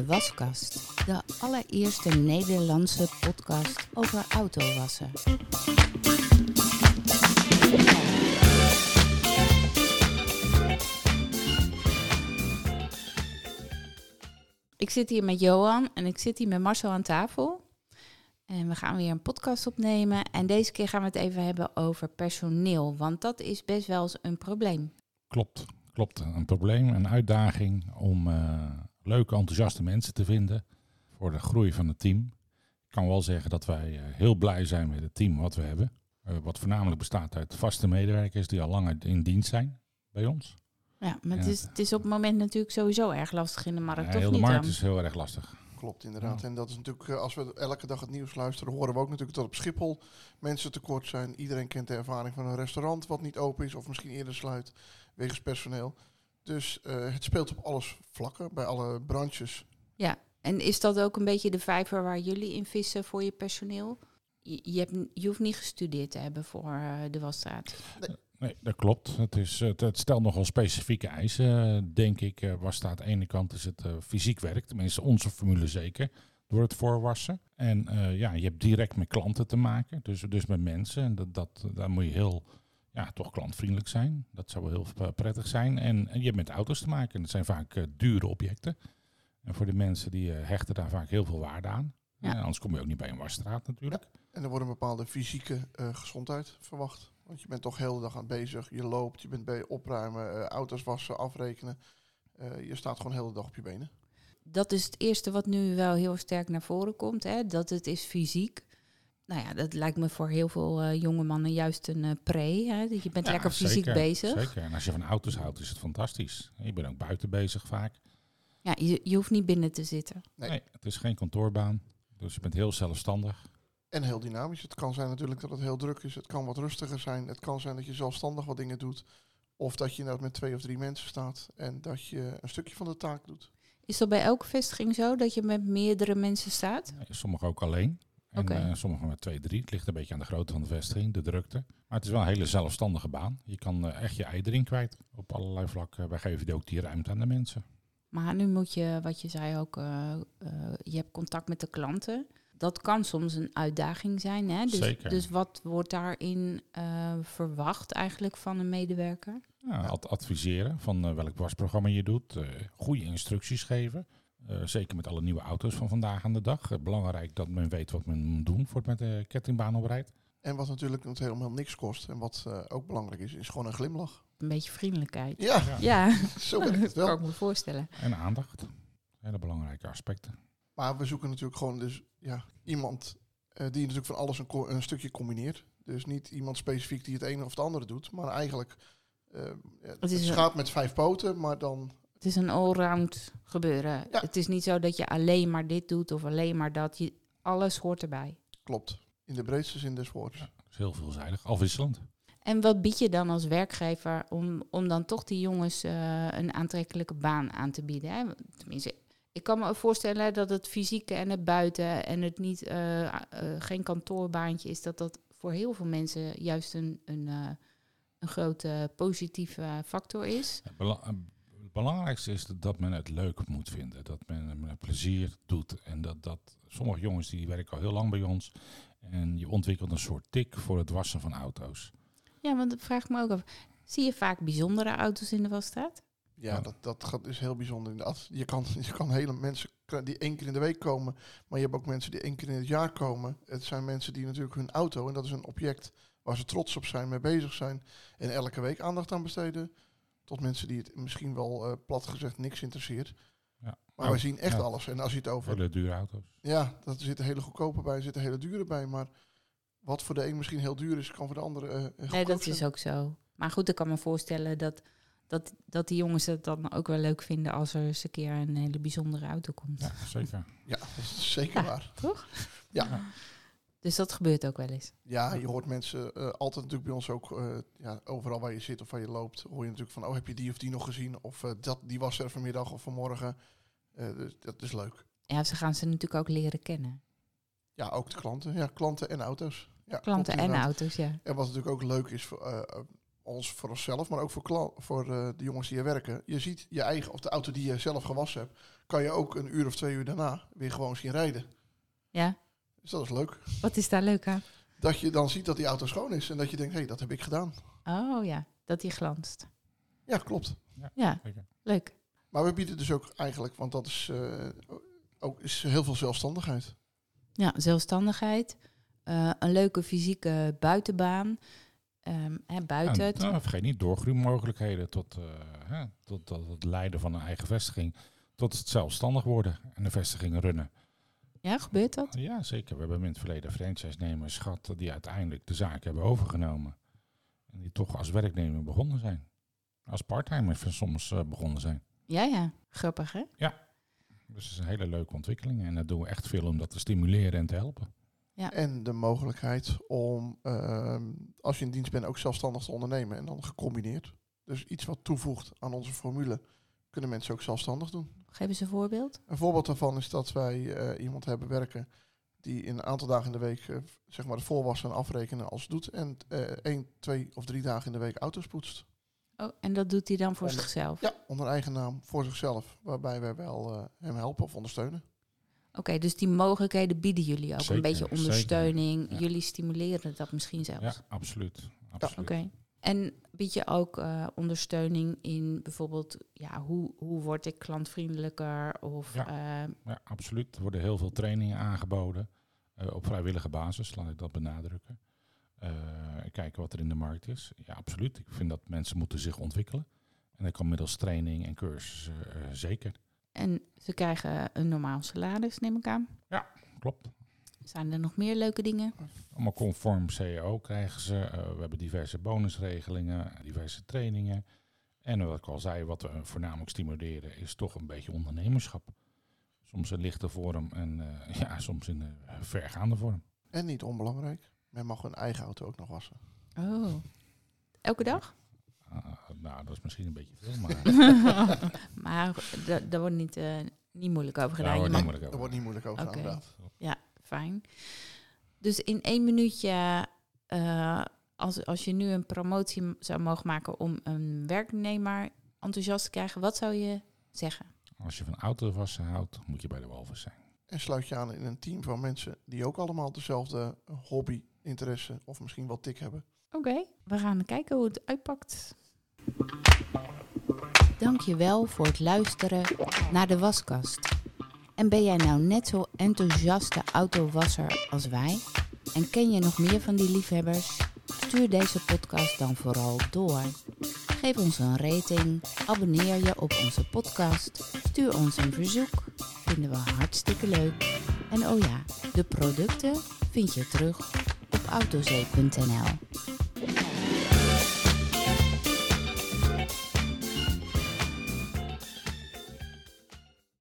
De Waskast, de allereerste Nederlandse podcast over autowassen. Ik zit hier met Johan en ik zit hier met Marcel aan tafel. En we gaan weer een podcast opnemen. En deze keer gaan we het even hebben over personeel, want dat is best wel eens een probleem. Klopt, klopt. Een probleem, een uitdaging om uh, leuke, enthousiaste mensen te vinden voor de groei van het team. Ik kan wel zeggen dat wij uh, heel blij zijn met het team wat we hebben. Uh, wat voornamelijk bestaat uit vaste medewerkers die al langer in dienst zijn bij ons. Ja, maar het is, het is op het moment natuurlijk sowieso erg lastig in de markt, Ja, toch heel de niet markt dan? is heel erg lastig. Klopt, inderdaad. En dat is natuurlijk, eh, als we elke dag het nieuws luisteren, horen we ook natuurlijk dat op Schiphol mensen tekort zijn. Iedereen kent de ervaring van een restaurant wat niet open is of misschien eerder sluit wegens personeel. Dus eh, het speelt op alles vlakken, bij alle branches. Ja, en is dat ook een beetje de vijver waar jullie in vissen voor je personeel? Je, je, hebt, je hoeft niet gestudeerd te hebben voor eh, de wasstraat. Nee, dat klopt. Het, is, het, het stelt nogal specifieke eisen, eh, denk ik. Uh, was aan de ene kant is het uh, fysiek werk, tenminste onze formule zeker, door het voorwassen. En uh, ja, je hebt direct met klanten te maken, dus, dus met mensen. En dat, dat, daar moet je heel, ja, toch klantvriendelijk zijn. Dat zou wel heel prettig zijn. En, en je hebt met auto's te maken. En dat zijn vaak dure objecten. En voor de mensen die hechten daar vaak heel veel waarde aan. Ja. anders kom je ook niet bij een wasstraat natuurlijk. Ja. En er wordt een bepaalde fysieke gezondheid verwacht. Want je bent toch heel de dag aan bezig. Je loopt, je bent bij opruimen, uh, auto's wassen, afrekenen. Uh, je staat gewoon heel de dag op je benen. Dat is het eerste wat nu wel heel sterk naar voren komt. Hè? Dat het is fysiek. Nou ja, dat lijkt me voor heel veel uh, jonge mannen juist een uh, pre. Hè? Dat je bent ja, lekker fysiek zeker, bezig. Zeker. En als je van auto's houdt, is het fantastisch. Je bent ook buiten bezig vaak. Ja, je, je hoeft niet binnen te zitten. Nee. nee, het is geen kantoorbaan. Dus je bent heel zelfstandig. En heel dynamisch. Het kan zijn natuurlijk dat het heel druk is. Het kan wat rustiger zijn. Het kan zijn dat je zelfstandig wat dingen doet. Of dat je nou met twee of drie mensen staat en dat je een stukje van de taak doet. Is dat bij elke vestiging zo, dat je met meerdere mensen staat? Ja, sommige ook alleen. En Oké. uh, sommige met twee, drie. Het ligt een beetje aan de grootte van de vestiging, de drukte. Maar het is wel een hele zelfstandige baan. Je kan uh, echt je ei erin kwijt op allerlei vlakken. Wij geven die ook die ruimte aan de mensen. Maar nu moet je, wat je zei ook, uh, je hebt contact met de klanten dat kan soms een uitdaging zijn. Hè? Dus, Zeker. dus wat wordt daarin verwacht eigenlijk van een medewerker? Ja, ad adviseren van welk wasprogramma je doet. Goede instructies geven. Uh, zeker met alle nieuwe auto's van vandaag aan de dag. belangrijk dat men weet wat men moet doen voor het met de kettingbaan oprijdt. En wat natuurlijk helemaal niks kost en wat ook belangrijk is, is gewoon een glimlach. Een beetje vriendelijkheid. Ja, ja. ja. zo werkt het wel. kan ik me voorstellen. En aandacht. Hele belangrijke aspecten. Maar we zoeken natuurlijk gewoon dus ja, iemand uh, die natuurlijk van alles een, een, stukje combineert. Dus niet iemand specifiek die het ene of het andere doet, maar eigenlijk uh, het, het is gaat met vijf poten, maar dan. Het is een allround gebeuren. Ja. Het is niet zo dat je alleen maar dit doet of alleen maar dat. Je, alles hoort erbij. Klopt. In de breedste zin des woords. Ja, is heel veelzijdig, afwisselend. En wat bied je dan als werkgever om, om dan toch die jongens uh, een aantrekkelijke baan aan te bieden? Hè? Tenminste, ik kan me voorstellen dat het fysieke en het buiten en het niet, uh, uh, geen kantoorbaantje is, dat dat voor heel veel mensen juist een, een, uh, een grote positieve factor is. Het belangrijkste is dat men het leuk moet vinden, dat men het plezier doet. En dat, dat sommige jongens die werken al heel lang bij ons en je ontwikkelt een soort tik voor het wassen van auto's. Ja, want dat vraag ik me ook af. Zie je vaak bijzondere auto's in de wasstraat? Ja, ja, dat, dat gaat, is heel bijzonder inderdaad. Je kan, je kan hele mensen die één keer in de week komen, maar je hebt ook mensen die één keer in het jaar komen. Het zijn mensen die natuurlijk hun auto, en dat is een object waar ze trots op zijn, mee bezig zijn en elke week aandacht aan besteden. Tot mensen die het misschien wel uh, plat gezegd niks interesseert. Ja. Maar oh, wij zien echt ja. alles. En als je het over. Hele dure auto's. Ja, er zitten hele goedkope bij, er zitten hele dure bij. Maar wat voor de een misschien heel duur is, kan voor de andere. Uh, nee, dat is ook zo. Maar goed, ik kan me voorstellen dat dat, dat die jongens het dan ook wel leuk vinden als er eens een keer een hele bijzondere auto komt. Ja, zeker. Ja, dat is zeker ja, waar. Toch? Ja. Dus dat gebeurt ook wel eens. Ja, je hoort mensen uh, altijd natuurlijk bij ons ook, uh, ja, overal waar je zit of waar je loopt, hoor je natuurlijk van, oh heb je die of die nog gezien? Of uh, dat, die was er vanmiddag of vanmorgen. dus dat is leuk. Ja, ze gaan ze natuurlijk ook leren kennen. Ja, ook de klanten. Ja, klanten en auto's. Ja, klanten en auto's, ja. En wat natuurlijk ook leuk is, voor, ons voor onszelf, maar ook voor, voor eh, de jongens die hier werken. Je ziet je eigen, of de auto die je zelf gewassen hebt, kan je ook een uur of twee uur daarna weer gewoon zien rijden. Ja, Dus dat is leuk. wat is daar leuk aan? Dat je dan ziet dat die auto schoon is en dat je denkt, hé, hey, dat heb ik gedaan. Oh ja, dat die glanst. Ja, klopt. Ja, leuk. Maar we bieden dus ook eigenlijk, want dat is, eh, ook, is heel veel zelfstandigheid. Ja, zelfstandigheid. eh, een leuke fysieke buitenbaan. Ehm, hè, buiten. En, het- nou, vergeet niet doorgroeimogelijkheden tot, eh, hè, tot, tot het leiden van een eigen vestiging. Tot het zelfstandig worden en de vestigingen runnen. Ja, gebeurt dat? Ja, zeker. We hebben in het verleden franchise-nemers gehad die uiteindelijk de zaak hebben overgenomen. En die toch als werknemer begonnen zijn. Als parttimers soms eh, begonnen zijn. Ja, ja. Grappig, hè? Dus het is een hele leuke ontwikkeling. En daar doen we echt veel om dat te stimuleren en te helpen. En de mogelijkheid om, ehm, als je in dienst bent, ook zelfstandig te ondernemen. En dan gecombineerd. Dus iets wat toevoegt aan onze formule, kunnen mensen ook zelfstandig doen. Geef eens een voorbeeld. Een voorbeeld daarvan is dat wij eh, iemand hebben werken die in een aantal dagen in de week eh, zeg maar de voorwassen en afrekenen als doet. En eh één, twee of drie dagen in de week auto's poetst. Oh, en dat doet hij dan voor Onder- zichzelf? Ja, onder eigen naam voor zichzelf. Waarbij wij wel eh, hem helpen of ondersteunen. Oké, dus die mogelijkheden bieden jullie ook. Zeker, een beetje zeker. ondersteuning. Ja. Jullie stimuleren dat misschien zelfs. Ja, absoluut. absoluut. Oké. En bied je ook eh, ondersteuning in bijvoorbeeld, ja, hoe, hoe word ik klantvriendelijker? Of Ja. eh, Ja, absoluut. Er worden heel veel trainingen aangeboden. eh, op vrijwillige basis, laat ik dat benadrukken. Eh, kijken wat er in de markt is. Ja, absoluut. Ik vind dat mensen moeten zich ontwikkelen. En dat kan middels training en cursussen zeker. en ze krijgen een normaal salaris, neem ik aan. Klopt. Zijn er nog meer leuke dingen? Allemaal conform CEO krijgen ze. Eh, we hebben diverse bonusregelingen, diverse trainingen. En wat ik al zei, wat we voornamelijk stimuleren, is toch een beetje ondernemerschap. Soms in lichte vorm en eh, ja, soms in een vergaande vorm. En niet onbelangrijk, men mag hun eigen auto ook nog wassen. Oh. Elke dag? Ah, nou, dat is misschien een beetje veel, maar maar da- daar wordt niet, eh, niet moeilijk over gedaan. daar wordt niet moeilijk over. inderdaad. Fijn. Dus in één minuutje, eh, als, als je nu een promotie zou mogen maken om een werknemer enthousiast te krijgen, wat zou je zeggen? Als je van autowassen houdt, moet je bij de walvis zijn. En sluit je aan in een team van mensen die ook allemaal dezelfde hobby, interesse of misschien wel tik hebben. Oké, we gaan kijken hoe het uitpakt. Dankjewel voor het luisteren naar de waskast. En ben jij nou net zo enthousiaste autowasser als wij? En ken je nog meer van die liefhebbers? Stuur deze podcast dan vooral door. Geef ons een rating, abonneer je op onze podcast, stuur ons een verzoek. Vinden we hartstikke leuk. En oh ja, de producten vind je terug op autozee.nl.